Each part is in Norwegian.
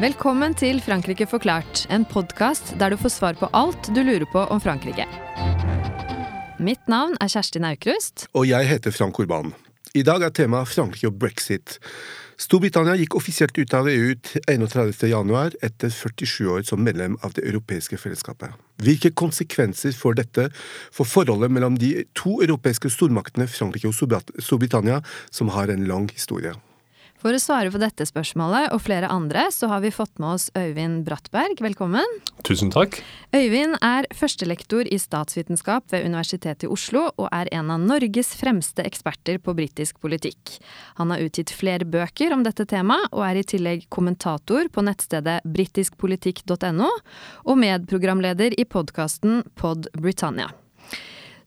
Velkommen til Frankrike forklart, en podkast der du får svar på alt du lurer på om Frankrike. Mitt navn er Kjersti Naukrust. Og jeg heter Frank Urban. I dag er temaet Frankrike og brexit. Storbritannia gikk offisielt ut av EU 31.1 etter 47 år som medlem av det europeiske fellesskapet. Hvilke konsekvenser får dette for forholdet mellom de to europeiske stormaktene Frankrike og Storbritannia, som har en lang historie? For å svare på dette spørsmålet og flere andre, så har vi fått med oss Øyvind Brattberg. Velkommen. Tusen takk. Øyvind er førstelektor i statsvitenskap ved Universitetet i Oslo, og er en av Norges fremste eksperter på britisk politikk. Han har utgitt flere bøker om dette temaet, og er i tillegg kommentator på nettstedet britiskpolitikk.no, og medprogramleder i podkasten Pod Britannia.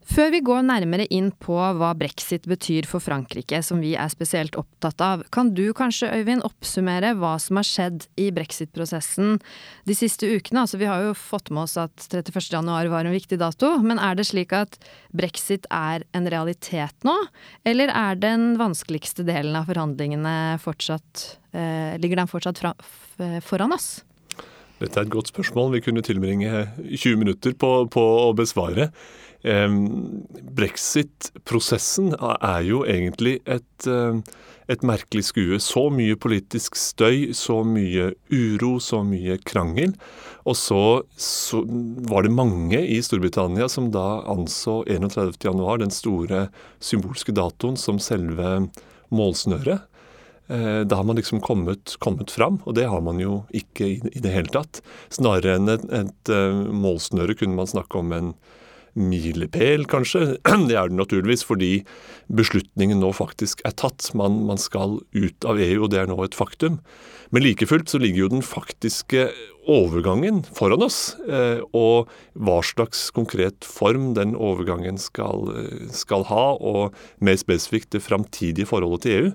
Før vi går nærmere inn på hva brexit betyr for Frankrike, som vi er spesielt opptatt av, kan du kanskje, Øyvind, oppsummere hva som har skjedd i brexit-prosessen de siste ukene? Altså, vi har jo fått med oss at 31.1 var en viktig dato, men er det slik at brexit er en realitet nå? Eller er den vanskeligste delen av forhandlingene fortsatt eh, Ligger den fortsatt fra, foran oss? Dette er et godt spørsmål vi kunne tilbringe 20 minutter på, på å besvare. Brexit-prosessen er jo egentlig et, eh, et, merkelig skue. Så mye politisk støy, så mye uro, så mye krangel. Og så, så var det mange i Storbritannia som da anså 31.1, den store symbolske datoen, som selve målsnøret. Eh, da har man liksom kommet, kommet, fram, og det har man jo ikke i, i det hele tatt. Snarere enn et, et, eh, målsnøre kunne man snakke om en milepæl, kanskje. Det er det naturligvis fordi beslutningen nå faktisk er tatt. Man, man, skal ut av EU, og det er nå et faktum. Men like fullt så ligger jo den faktiske overgangen foran oss. Eh, og hva slags konkret form den overgangen skal, skal ha, og mer spesifikt det framtidige forholdet til EU,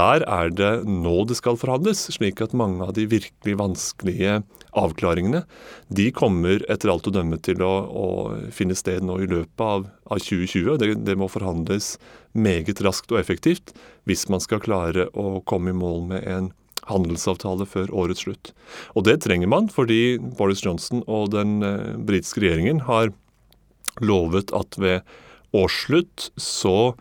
der er det nå det skal forhandles. Slik at mange av de virkelig vanskelige avklaringene de kommer etter alt å dømme til å, å finne sted nå i løpet av, av 2020. Det, det må forhandles meget raskt og effektivt hvis man skal klare å komme i mål med en handelsavtale før årets slutt. Og det trenger man fordi Boris Johnson og den eh, britiske regjeringen har lovet at ved årsslutt så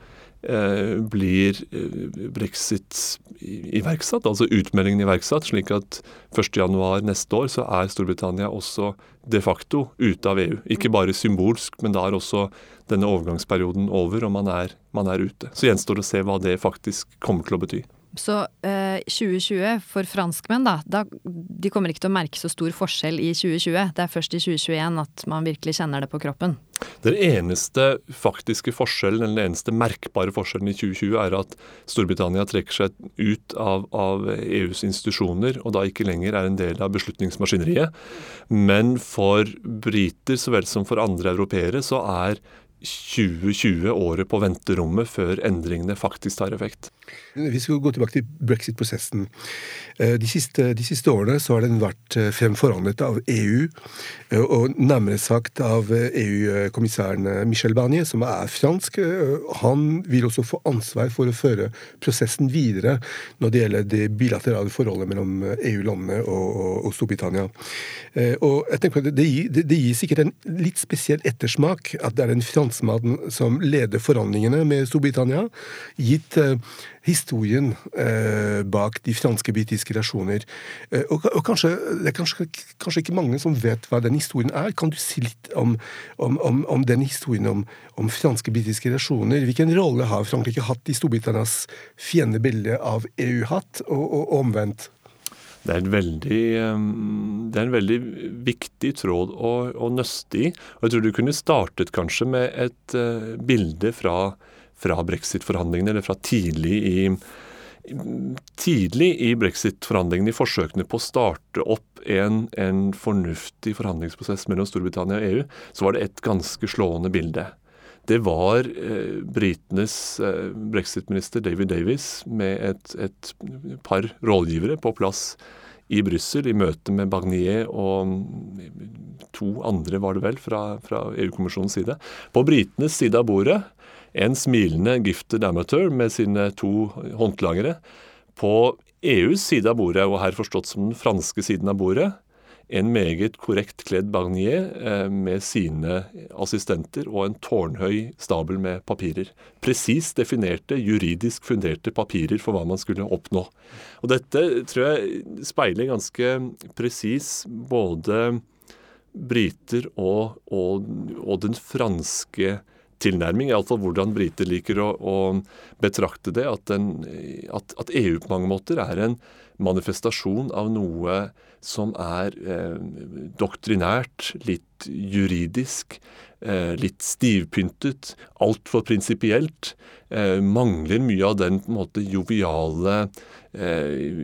eh, blir eh, brexit iverksatt, altså utmeldingen iverksatt, slik at 1.1 neste år så er Storbritannia også de facto ute av EU. Ikke bare symbolsk, men da er også denne overgangsperioden over, og man er, man er ute. Så gjenstår det å se hva det faktisk kommer til å bety. Så eh, 2020 for franskmenn, da, da, De kommer ikke til å merke så stor forskjell i 2020. Det er først i 2021 at man virkelig kjenner det på kroppen. Den eneste faktiske forskjellen, eller den eneste merkbare forskjellen i 2020 er at Storbritannia trekker seg ut av, av EUs institusjoner, og da ikke lenger er en del av beslutningsmaskineriet. Men for briter så vel som for andre europeere så er 2020 året på venterommet før endringene faktisk tar effekt. Vi skal gå tilbake til brexit-prosessen. Eh, de de siste, årene så har den vært eh, fremforhandlet av EU, eh, og nærmere sagt av EU-kommissæren Michel Barnier, som er fransk. Han vil også få ansvar for å føre prosessen videre når det gjelder det bilaterale forholdet mellom EU-landene og, og, og, Storbritannia. Og jeg tenker det, gir, det, det gir sikkert en litt spesiell ettersmak at det er en franskmann som leder forhandlingene med Storbritannia, gitt historien eh, bak de franske-britiske relasjoner. Eh, og, og kanskje, det er kanskje, kanskje, ikke mange som vet hva den historien er. Kan du si litt om, om, om, om den historien om, franske-britiske relasjoner? Hvilken rolle har Frankrike hatt i Storbritannias fiendebilde av EU hatt, og, og, omvendt? Det er, veldig, det er, en veldig viktig tråd å, å nøste i. Og jeg tror du kunne startet kanskje med et uh, bilde fra fra brexit-forhandlingene, eller fra tidlig i, tidlig i brexit-forhandlingene, i forsøkene på å starte opp en, en, fornuftig forhandlingsprosess mellom Storbritannia og EU, så var det et ganske slående bilde. Det var eh, britenes eh, brexit-minister David Davis med et, et par rådgivere på plass i Brussel i møte med Barnier og to andre, var det vel, fra, fra EU-kommisjonens side. På britenes side av bordet en smilende gifted amateur med sine to håndlangere. På EUs side av bordet, og her forstått som den franske siden av bordet, en meget korrekt kledd Barnier eh, med sine assistenter og en tårnhøy stabel med papirer. Presis definerte, juridisk funderte papirer for hva man skulle oppnå. Og Dette tror jeg speiler ganske presis både briter og, og, og den franske tilnærming, iallfall hvordan briter liker å, å betrakte det, at, den, at, at, EU på mange måter er en manifestasjon av noe som er eh, doktrinært, litt juridisk, eh, litt stivpyntet, altfor prinsipielt. Eh, mangler mye av den på en måte joviale eh,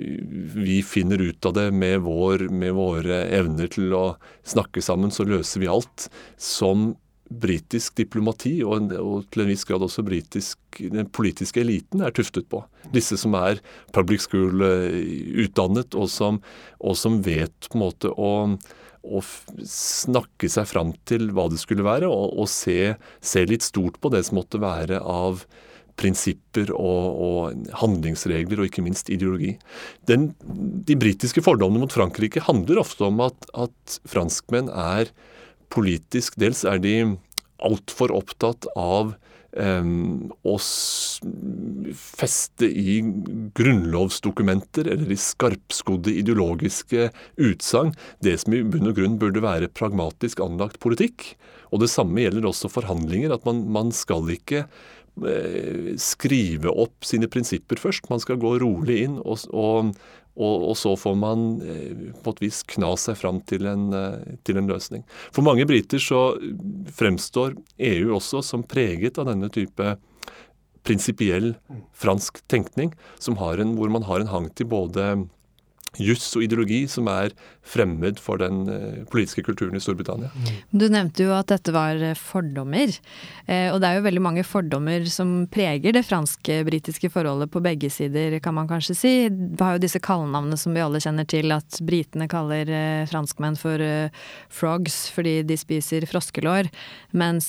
Vi finner ut av det med, vår, med våre evner til å snakke sammen, så løser vi alt. Som britisk diplomati, og, og, til en viss grad også britisk, den politiske eliten, er tuftet på. Disse som er public school-utdannet, og, og, som vet på en måte å, å snakke seg fram til hva det skulle være, og, og se, se, litt stort på det som måtte være av prinsipper og, og, handlingsregler, og ikke minst ideologi. Den, de britiske fordommene mot Frankrike handler ofte om at, at franskmenn er politisk dels er de altfor opptatt av å feste i grunnlovsdokumenter eller i skarpskodde ideologiske utsagn det som i bunn og grunn burde være pragmatisk anlagt politikk. Og Det samme gjelder også forhandlinger. at Man, man skal ikke eh, skrive opp sine prinsipper først. Man skal gå rolig inn og, og, og, og, så får man eh, på et vis kna seg fram til en, eh, til en, løsning. For mange briter så fremstår EU også som preget av denne type prinsipiell fransk tenkning, en, hvor man har en hang til både juss og ideologi som er fremmed for den eh, politiske kulturen i Storbritannia. Du nevnte jo at dette var eh, fordommer. Eh, og det er jo veldig mange fordommer som preger det fransk-britiske forholdet på begge sider, kan man kanskje si. Vi har jo disse kallenavnene som vi alle kjenner til, at britene kaller franskmenn for frogs fordi de spiser froskelår, mens,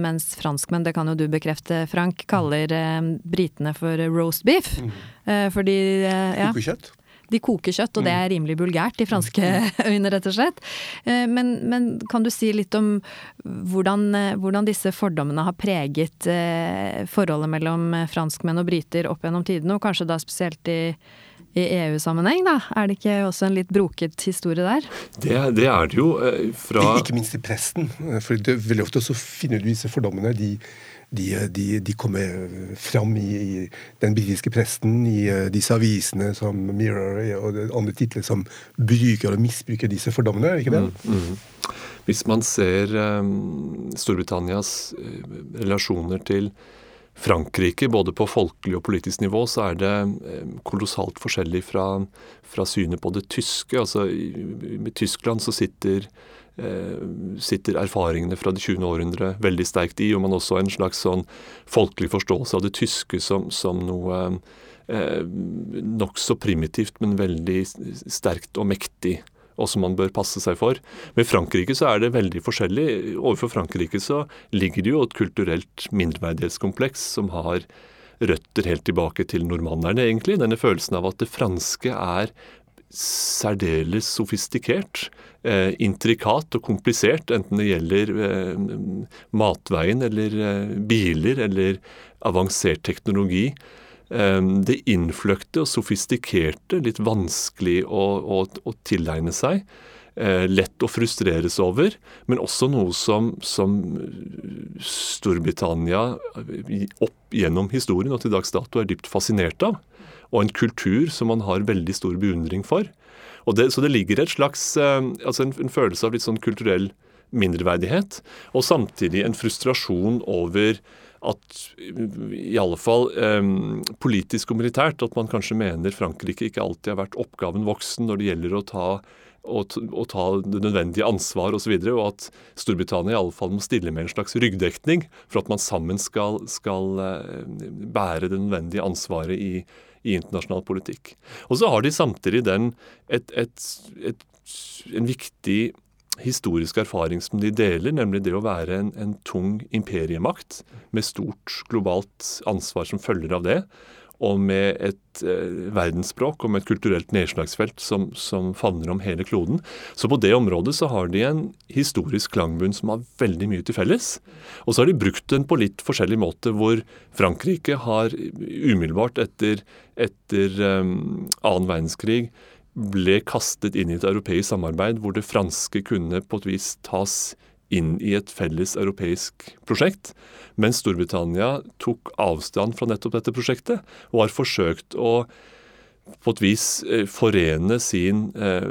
mens franskmenn, det kan jo du bekrefte, Frank, kaller britene for roast beef. Mm. Fordi ja. Kokekjøtt? De koker kjøtt, og det er mm. rimelig bulgært i franske øyne, rett og slett. Eh, men, men kan du si litt om hvordan, eh, hvordan, disse fordommene har preget eh, forholdet mellom franskmenn og briter opp gjennom tidene, og kanskje da spesielt i i EU-sammenheng, da? Er det ikke også en litt broket historie der? Det, det er det jo. fra Ikke minst i presten. For det, veldig ofte så finner du disse fordommene. de de, de, de kommer fram i, i den britiske presten, i uh, disse avisene som Mirror og andre titler som bruker og misbruker disse fordommene, ikke det? Mm, mm. Hvis man ser um, Storbritannias uh, relasjoner til Frankrike, både på folkelig og politisk nivå, så er det um, kolossalt forskjellig fra, fra synet på det tyske. Altså, i, I Tyskland så sitter Eh, sitter erfaringene fra det 20. århundre veldig sterkt i, og man også har en slags sånn folkelig forståelse av det tyske som, som noe eh, nokså primitivt, men veldig sterkt og mektig og som man bør passe seg for. Med Frankrike så er det veldig forskjellig. Overfor Frankrike så ligger det jo et kulturelt mindreverdighetskompleks som har røtter helt tilbake til normannerne, egentlig. Denne følelsen av at det franske er særdeles sofistikert, eh, intrikat og komplisert, enten det gjelder eh, matveien eller eh, biler eller avansert teknologi. Eh, det innfløkte og sofistikerte, litt vanskelig å, å, å tilegne seg. Eh, lett å frustreres over, men også noe som, som Storbritannia opp gjennom historien og til dags dato er dypt fascinert av og en kultur som man har veldig stor beundring for. Det, så det ligger et slags, eh, altså en, en, følelse av litt sånn kulturell mindreverdighet, og samtidig en frustrasjon over at i alle fall um, politisk og militært at man kanskje mener Frankrike ikke alltid har vært oppgaven voksen når det gjelder å ta å, ta det nødvendige ansvar osv. Og, så og at Storbritannia i alle fall må stille med en slags ryggdekning for at man sammen skal, skal uh, bære det nødvendige ansvaret i, i internasjonal politikk. Og så har de samtidig den et, et, et, en viktig historisk erfaring som de deler, nemlig det å være en, en tung imperiemakt med stort globalt ansvar som følger av det, og med et eh, verdensspråk og med et kulturelt nedslagsfelt som, som, favner om hele kloden. Så på det området så har de en historisk klangbunn som har veldig mye til felles. Og så har de brukt den på litt forskjellig måte, hvor Frankrike har umiddelbart etter, etter um, annen verdenskrig ble kastet inn i et europeisk samarbeid hvor det franske kunne på et vis tas inn i et felles europeisk prosjekt, mens Storbritannia tok avstand fra nettopp dette prosjektet og har forsøkt å på et vis eh, forene sin eh,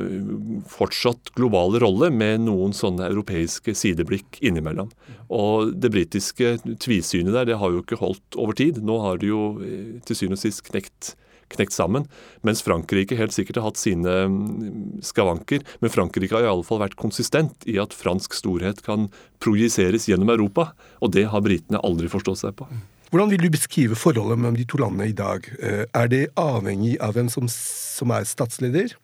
fortsatt globale rolle med noen sånne europeiske sideblikk innimellom. Og Det britiske tvisynet der det har jo ikke holdt over tid. Nå har det jo eh, til syvende og sist knekt knekt sammen. Mens Frankrike helt sikkert har hatt sine mm, skavanker. Men Frankrike har i alle fall vært konsistent i at fransk storhet kan projiseres gjennom Europa. Og det har britene aldri forstått seg på. Hvordan vil du beskrive forholdet mellom de to landene i dag? Eh, er det avhengig av hvem som, som er statsleder?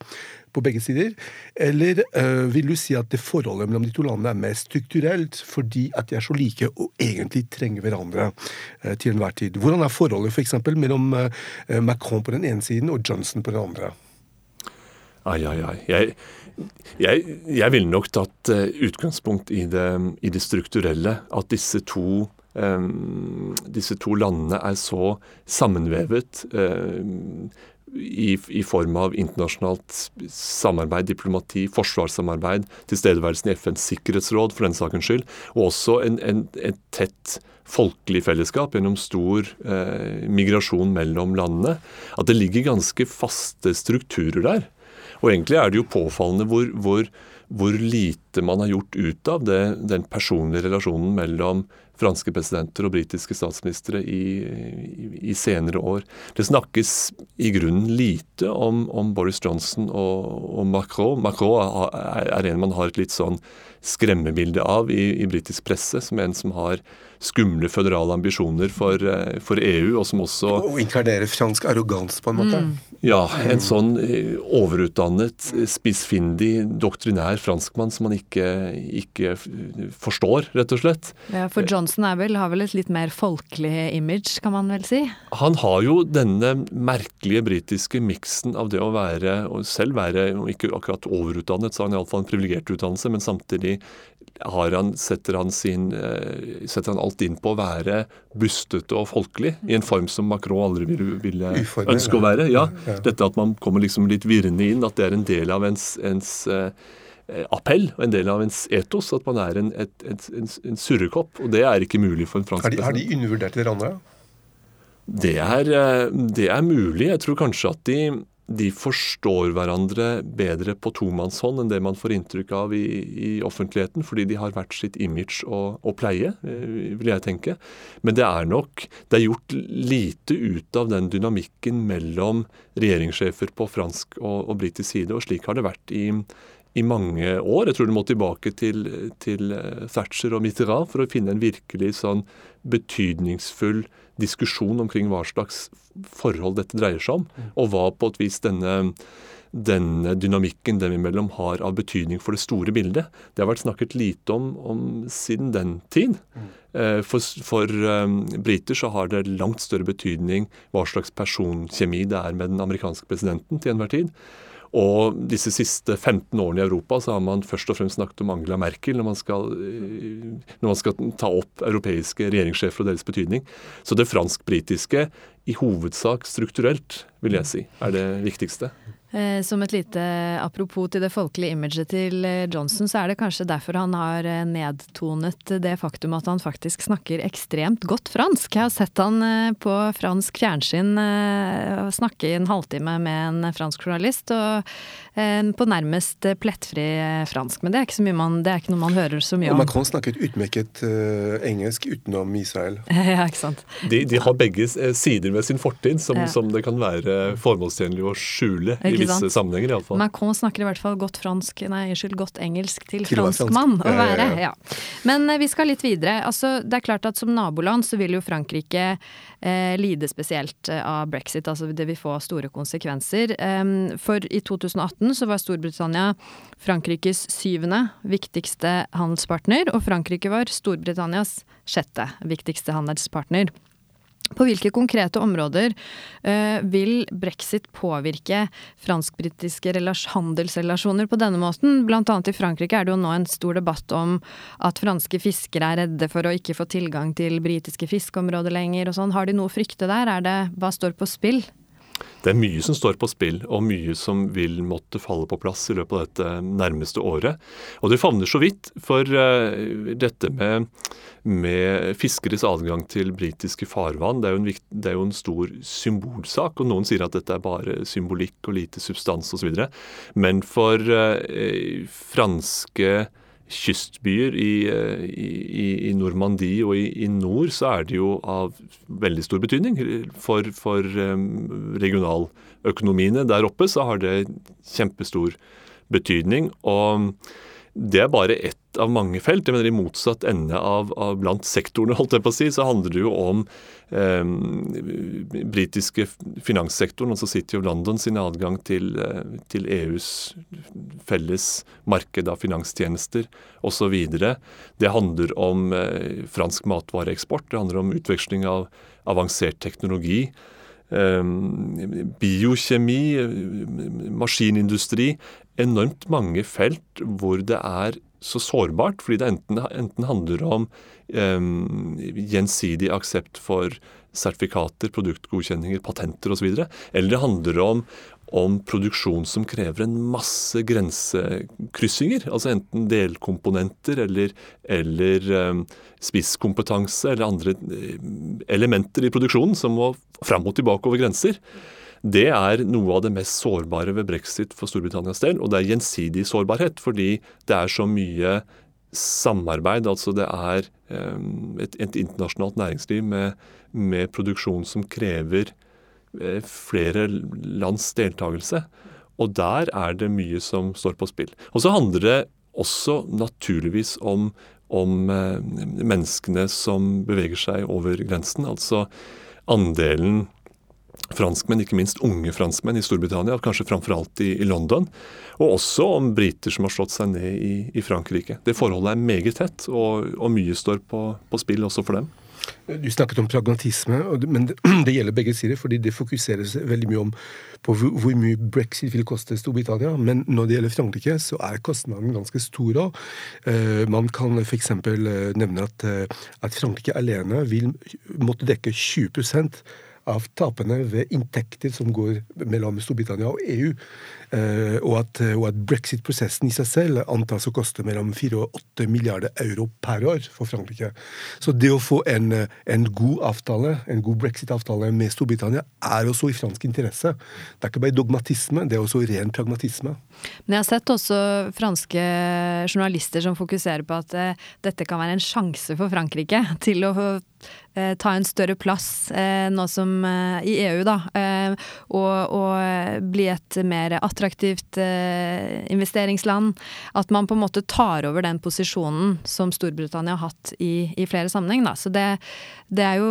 på begge sider? Eller uh, vil du si at det forholdet mellom de to landene er mer strukturelt fordi at de er så like og egentlig trenger hverandre uh, til enhver tid? Hvordan er forholdet f.eks. For mellom Macron på den ene siden og Johnson på den andre? Ai, ai, ai. Jeg, jeg, jeg ville nok tatt utgangspunkt i det, i det, strukturelle. At disse to, disse to landene er så sammenvevet. Um, i, i, form av internasjonalt samarbeid, diplomati, forsvarssamarbeid, tilstedeværelsen i FNs sikkerhetsråd for den sakens skyld, og også en, en, et tett folkelig fellesskap gjennom stor eh, migrasjon mellom landene. At det ligger ganske faste strukturer der. Og egentlig er det jo påfallende hvor, hvor, hvor lite man har gjort ut av det, den personlige relasjonen mellom franske presidenter og britiske statsministre i, i, i, senere år. Det snakkes i grunnen lite om, om Boris Johnson og, og, Macron. Macron er, er, en man har et litt sånn skremmebilde av i, i britisk presse, som en som har skumle føderale ambisjoner for, eh, for EU, og som også Og inkarnere fransk arroganse, på en måte? Mm. Ja, en sånn eh, overutdannet, spissfindig, doktrinær franskmann som man ikke, ikke forstår, rett og slett. Ja, For Johnson vel, har vel et litt mer folkelig image, kan man vel si? Han har jo denne merkelige britiske miksen av det å være, og selv være, ikke akkurat overutdannet, så har han iallfall en privilegert utdannelse, men samtidig har han, setter, han sin, eh, setter, han alt inn på å være bustete og folkelig, i en form som Macron aldri ville, ville ønske å være. Ja, Dette at man kommer liksom litt virrende inn, at det er en del av ens, ens eh, appell og en del av ens etos. At man er en, et, et, en, en surrekopp. Og det er ikke mulig for en fransk president. Har de undervurdert hverandre? Det er, eh, det er mulig. Jeg tror kanskje at de de forstår hverandre bedre på tomannshånd enn det man får inntrykk av i, i offentligheten, fordi de har hvert sitt image å, å, pleie, eh, vil jeg tenke. Men det er nok Det er gjort lite ut av den dynamikken mellom regjeringssjefer på fransk og, og britisk side, og slik har det vært i, i mange år. Jeg tror du må tilbake til, til eh, Thatcher og Mitterrand for å finne en virkelig sånn betydningsfull diskusjon omkring hva slags forhold dette dreier seg om, og hva på et vis denne, denne dynamikken dem imellom har av betydning for det store bildet. Det har vært snakket lite om, om siden den tid. Eh, for, for um, briter så har det langt større betydning hva slags personkjemi det er med den amerikanske presidenten til enhver tid. Og disse siste 15 årene i Europa så har man først og fremst snakket om Angela Merkel når man skal, eh, når man skal ta opp europeiske regjeringssjefer og deres betydning. Så det fransk-britiske i hovedsak strukturelt, vil jeg si, er det viktigste. Eh, som et lite apropos til det folkelige imaget til eh, Johnson, så er det kanskje derfor han har eh, nedtonet det faktum at han faktisk snakker ekstremt godt fransk. Jeg har sett han på fransk fjernsyn snakke i en halvtime med en fransk journalist, og på nærmest plettfri fransk. Men det er ikke, man, det er ikke noe man hører så mye om. Og Macron snakket utmerket engelsk utenom Israel. ja, ikke sant. De, de, har begge sider med sin fortid som, ja. som det kan være formålstjenlig å skjule i I visse sammenhenger iallfall. Macron snakker i hvert fall godt fransk, nei, unnskyld, godt engelsk til, til franskmann å være. Ja, ja, Men eh, vi skal litt videre. Altså, det er klart at som naboland så vil jo Frankrike eh, lide spesielt eh, av brexit. Altså det vil få store konsekvenser. Um, for i 2018 så var Storbritannia Frankrikes syvende viktigste handelspartner, og Frankrike var Storbritannias sjette viktigste handelspartner. På hvilke konkrete områder uh, vil brexit påvirke fransk-britiske handelsrelasjoner på denne måten? Blant annet i Frankrike er det jo nå en stor debatt om at franske fiskere er redde for å ikke få tilgang til britiske fiskeområder lenger og sånn. Har de noe å frykte der? Er det, hva står på spill? Det er mye som står på spill, og mye som vil måtte falle på plass i løpet av dette nærmeste året. Og det favner så vidt, for uh, dette med, med, fiskeres adgang til britiske farvann, det er, en, det er, jo en, stor symbolsak. Og noen sier at dette er bare symbolikk og lite substans osv. Men for uh, franske kystbyer i, eh, i, i Normandie og i, i, nord, så er det jo av veldig stor betydning. For, for um, regionaløkonomiene der oppe så har det kjempestor betydning. Og det er bare ett av mange felt. Jeg mener I motsatt ende av, av blant sektorene holdt jeg på å si, så handler det jo om eh, britiske finanssektoren, altså City of London sin adgang til, eh, til EUs felles marked av finanstjenester osv. Det handler om eh, fransk matvareeksport, det handler om utveksling av avansert teknologi. Eh, biokjemi, maskinindustri. Enormt mange felt hvor det er så sårbart, fordi det enten, enten handler om um, gjensidig aksept for sertifikater, produktgodkjenninger, patenter osv., eller det handler om, om produksjon som krever en masse grensekryssinger. Altså enten delkomponenter eller, eller um, spisskompetanse eller andre elementer i produksjonen som må fram og tilbake over grenser. Det er noe av det mest sårbare ved brexit for Storbritannias del. Og det er gjensidig sårbarhet, fordi det er så mye samarbeid. Altså det er um, et, et, internasjonalt næringsliv med, med, produksjon som krever uh, flere lands deltakelse. Og der er det mye som står på spill. Og så handler det også naturligvis om, om uh, menneskene som beveger seg over grensen. Altså andelen franskmenn, ikke minst unge franskmenn i Storbritannia, kanskje framfor alt i, i, London. Og også om briter som har slått seg ned i, i Frankrike. Det forholdet er meget tett, og, og mye står på, på, spill også for dem. Du snakket om pragmatisme, men det, gjelder begge sider. fordi Det fokuseres veldig mye om på hvor, hvor, mye brexit vil koste Storbritannia. Men når det gjelder Frankrike, så er kostnaden ganske stor òg. Uh, man kan f.eks. Uh, nevne at, uh, at Frankrike alene vil måtte dekke 20 av tapene ved inntekter som går mellom Storbritannia og EU. Eh, og at, at brexit-prosessen i seg selv antas å koste mellom 4 og 8 milliarder euro per år for Frankrike. Så det å få en, en god avtale, en god brexit-avtale med Storbritannia, er også i fransk interesse. Det er ikke bare dogmatisme, det er også ren pragmatisme. Men jeg har sett også franske journalister som fokuserer på at eh, dette kan være en sjanse for Frankrike til å eh, ta en større plass eh, nå som i EU, da. Og, og, bli et mer attraktivt investeringsland. At man på en måte tar over den posisjonen som Storbritannia har hatt i, i flere sammenheng, da. Så det, det, er jo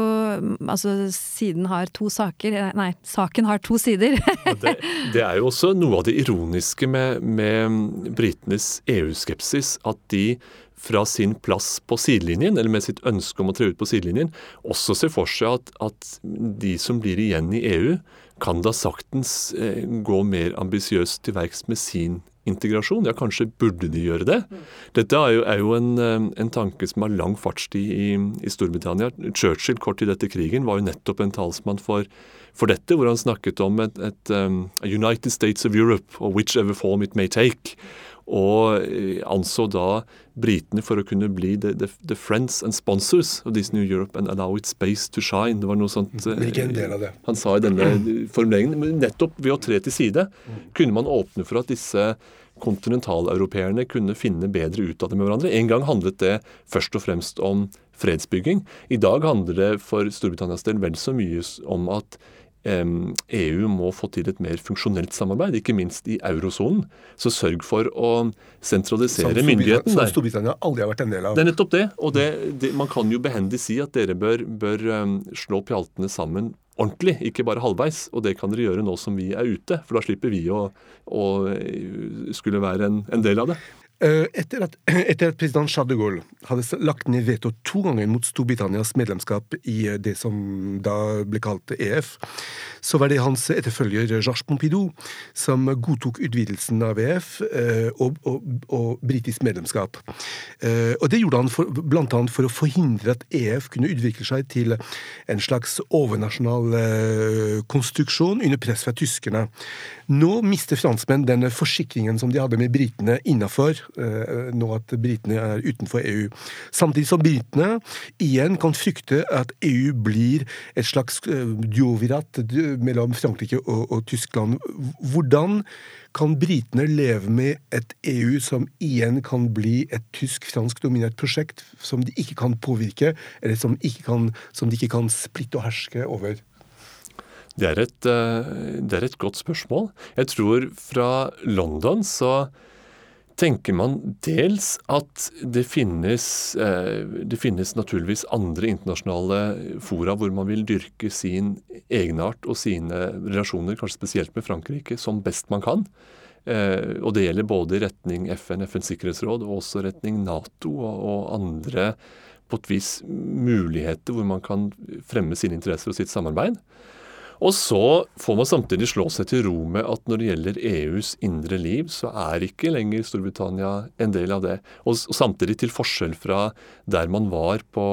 Altså, siden har to saker Nei, saken har to sider. det, det er jo også noe av det ironiske med med, med britenes EU-skepsis at de fra sin plass på sidelinjen, eller med sitt ønske om å tre ut på sidelinjen, også ser for seg at, at de som blir igjen i EU, kan da saktens eh, gå mer ambisiøst til verks med sin integrasjon. Ja, kanskje burde de gjøre det. Dette er jo, er jo en, eh, en, tanke som har lang fartstid i, i, Storbritannia. Churchill kort tid etter krigen var jo nettopp en talsmann for, for dette, hvor han snakket om et, et um, United States of Europe, or whichever form it may take. Og eh, anså da britene for å kunne bli the, the, the, friends and sponsors of this new Europe and allow it space to shine. Det var noe sånt av det? han sa i denne formuleringen. Men nettopp ved å tre til side kunne man åpne for at disse kontinentaleuropeerne kunne finne bedre ut av det med hverandre. En gang handlet det først og fremst om fredsbygging. I dag handler det for Storbritannias del vel så mye om at EU må få til et mer funksjonelt samarbeid, ikke minst i eurosonen. Så sørg for å sentralisere myndigheten der. Som Storbritannia aldri har vært en del av. Det er nettopp det. Og det, det, man kan jo behendig si at dere bør, bør slå pjaltene sammen ordentlig, ikke bare halvveis. Og det kan dere gjøre nå som vi er ute, for da slipper vi å, å skulle være en, en del av det. Eh, etter at, etter at, president Charles de Gaulle hadde lagt ned veto to ganger mot Storbritannias medlemskap i eh, det som da ble kalt EF, så var det hans etterfølger Georges Pompidou som godtok utvidelsen av EF eh, og, og, og britisk medlemskap. Og det gjorde han for, blant annet for å forhindre at EF kunne utvikle seg til en slags overnasjonal konstruksjon under press fra tyskerne. Nå mister franskmenn den forsikringen som de hadde med britene innafor nå at britene er utenfor EU. Samtidig som britene igjen kan frykte at EU blir et slags eh, duovirat mellom Frankrike og, og Tyskland. Hvordan kan britene leve med et EU som igjen kan bli et tysk-fransk dominert prosjekt, som de ikke kan påvirke, eller som, kan, som de ikke kan splitte og herske over? Det er, et, eh, det er et godt spørsmål. Jeg tror fra London så tenker man dels at det finnes, eh, det finnes naturligvis andre internasjonale fora hvor man vil dyrke sin egenart og sine relasjoner, kanskje spesielt med Frankrike, som best man kan. Eh, og det gjelder både i retning FN, FNs sikkerhetsråd, og også retning Nato og andre på et vis muligheter hvor man kan fremme sine interesser og sitt samarbeid. Og så får man samtidig slå seg til ro med at når det gjelder EUs indre liv, så er ikke lenger Storbritannia en del av det. Og samtidig, til forskjell fra der man var på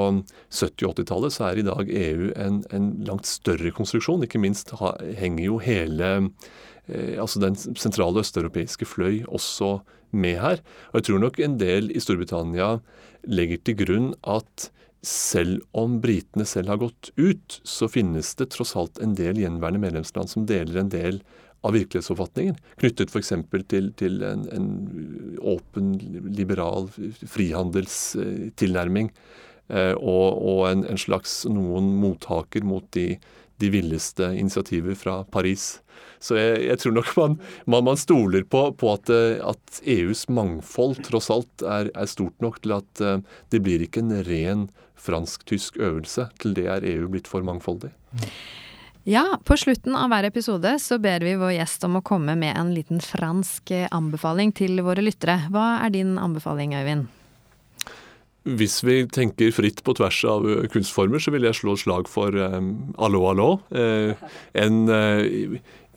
70- og 80-tallet, så er i dag EU en, en, langt større konstruksjon. Ikke minst henger jo hele eh, altså den sentrale østeuropeiske fløy også med her. Og jeg tror nok en del i Storbritannia legger til grunn at selv om britene selv har gått ut, så finnes det tross alt en del gjenværende medlemsland som deler en del av virkelighetsoppfatningen, knyttet f.eks. til, til en, en, åpen, liberal frihandelstilnærming. Eh, og, og en, en, slags noen mottaker mot de, de villeste initiativer fra Paris. Så jeg, jeg tror nok man, man, man stoler på, på at, at, EUs mangfold tross alt er, er, stort nok til at eh, det blir ikke en ren fransk-tysk øvelse. Til det er EU blitt for mangfoldig. Ja, på slutten av hver episode så ber vi vår gjest om å komme med en liten fransk anbefaling til våre lyttere. Hva er din anbefaling, Øyvind? Hvis vi tenker fritt på tvers av kunstformer, så vil jeg slå slag for um, Allo Allo. Uh, en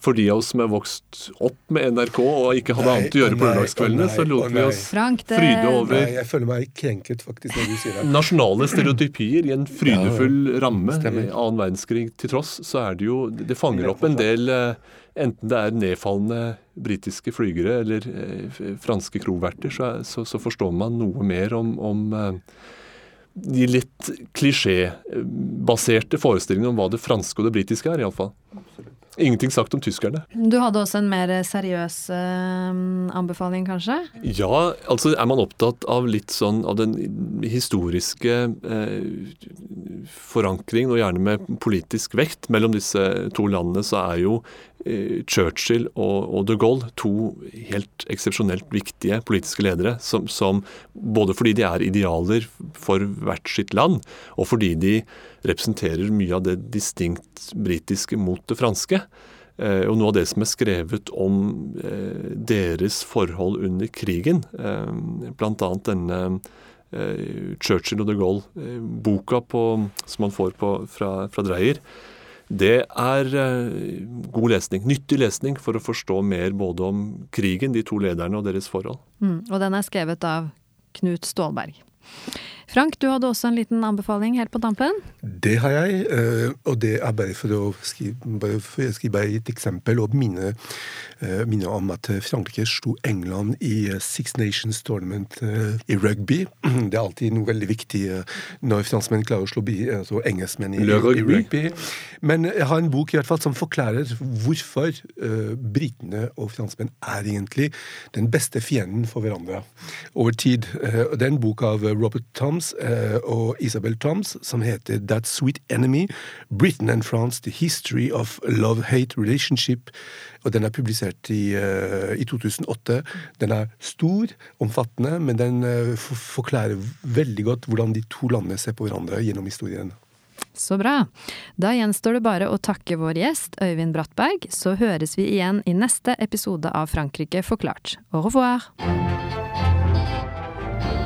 for de av oss som er vokst opp med NRK og ikke hadde nei, annet å gjøre på lørdagskveldene, så lot vi oss Frank, det... fryde over nei, Jeg føler meg krenket, faktisk, når du sier det. Nasjonale stereotypier i en frydefull ja, ramme. Annen verdenskrig til tross, så er det jo Det fanger opp en del eh, Enten det er nedfallende britiske flygere eller eh, franske kroverter, så, så, så, forstår man noe mer om, om eh, de litt klisjébaserte forestillingene om hva det franske og det britiske er, iallfall. Ingenting sagt om tyskerne. Du hadde også en mer seriøs eh, anbefaling, kanskje? Ja, altså er man opptatt av litt sånn av den historiske uh, forankringen, og gjerne med politisk vekt mellom disse to landene, så er jo uh, Churchill og, de Gaulle to helt eksepsjonelt viktige politiske ledere, som, som, både fordi de er idealer for hvert sitt land, og fordi de representerer mye av det distinkt britiske mot det franske. Eh, og noe av det som er skrevet om eh, deres forhold under krigen, eh, bl.a. denne Churchill og de Gaulle-boka som man får på, fra, fra Dreyer, det er god lesning. Nyttig lesning for å forstå mer både om krigen, de to lederne og deres forhold. Mm, og den er skrevet av Knut Stålberg. Frank, du hadde også en liten anbefaling helt på tampen? Det har jeg, eh, og det er bare for å skrive, for å skrive et eksempel og minne, eh, minne, om at Frankrike slo England i Six Nations Tournament eh, i rugby. Det er alltid noe veldig viktig når franskmenn klarer å slå altså engelskmenn i, i, rugby. Men jeg har en bok i hvert fall som forklarer hvorfor britene og franskmenn er egentlig den beste fienden for hverandre over tid. Det er en bok av Robert Tom Thomas og Isabel Toms, som heter That Sweet Enemy. Britain and France, The History of Love-Hate Relationship. Og den er publisert i, i 2008. Den er stor, omfattende, men den forklarer veldig godt hvordan de to landene ser på hverandre gjennom historien. Så bra. Da gjenstår det bare å takke vår gjest, Øyvind Brattberg, så høres vi igjen i neste episode av Frankrike forklart. Au revoir!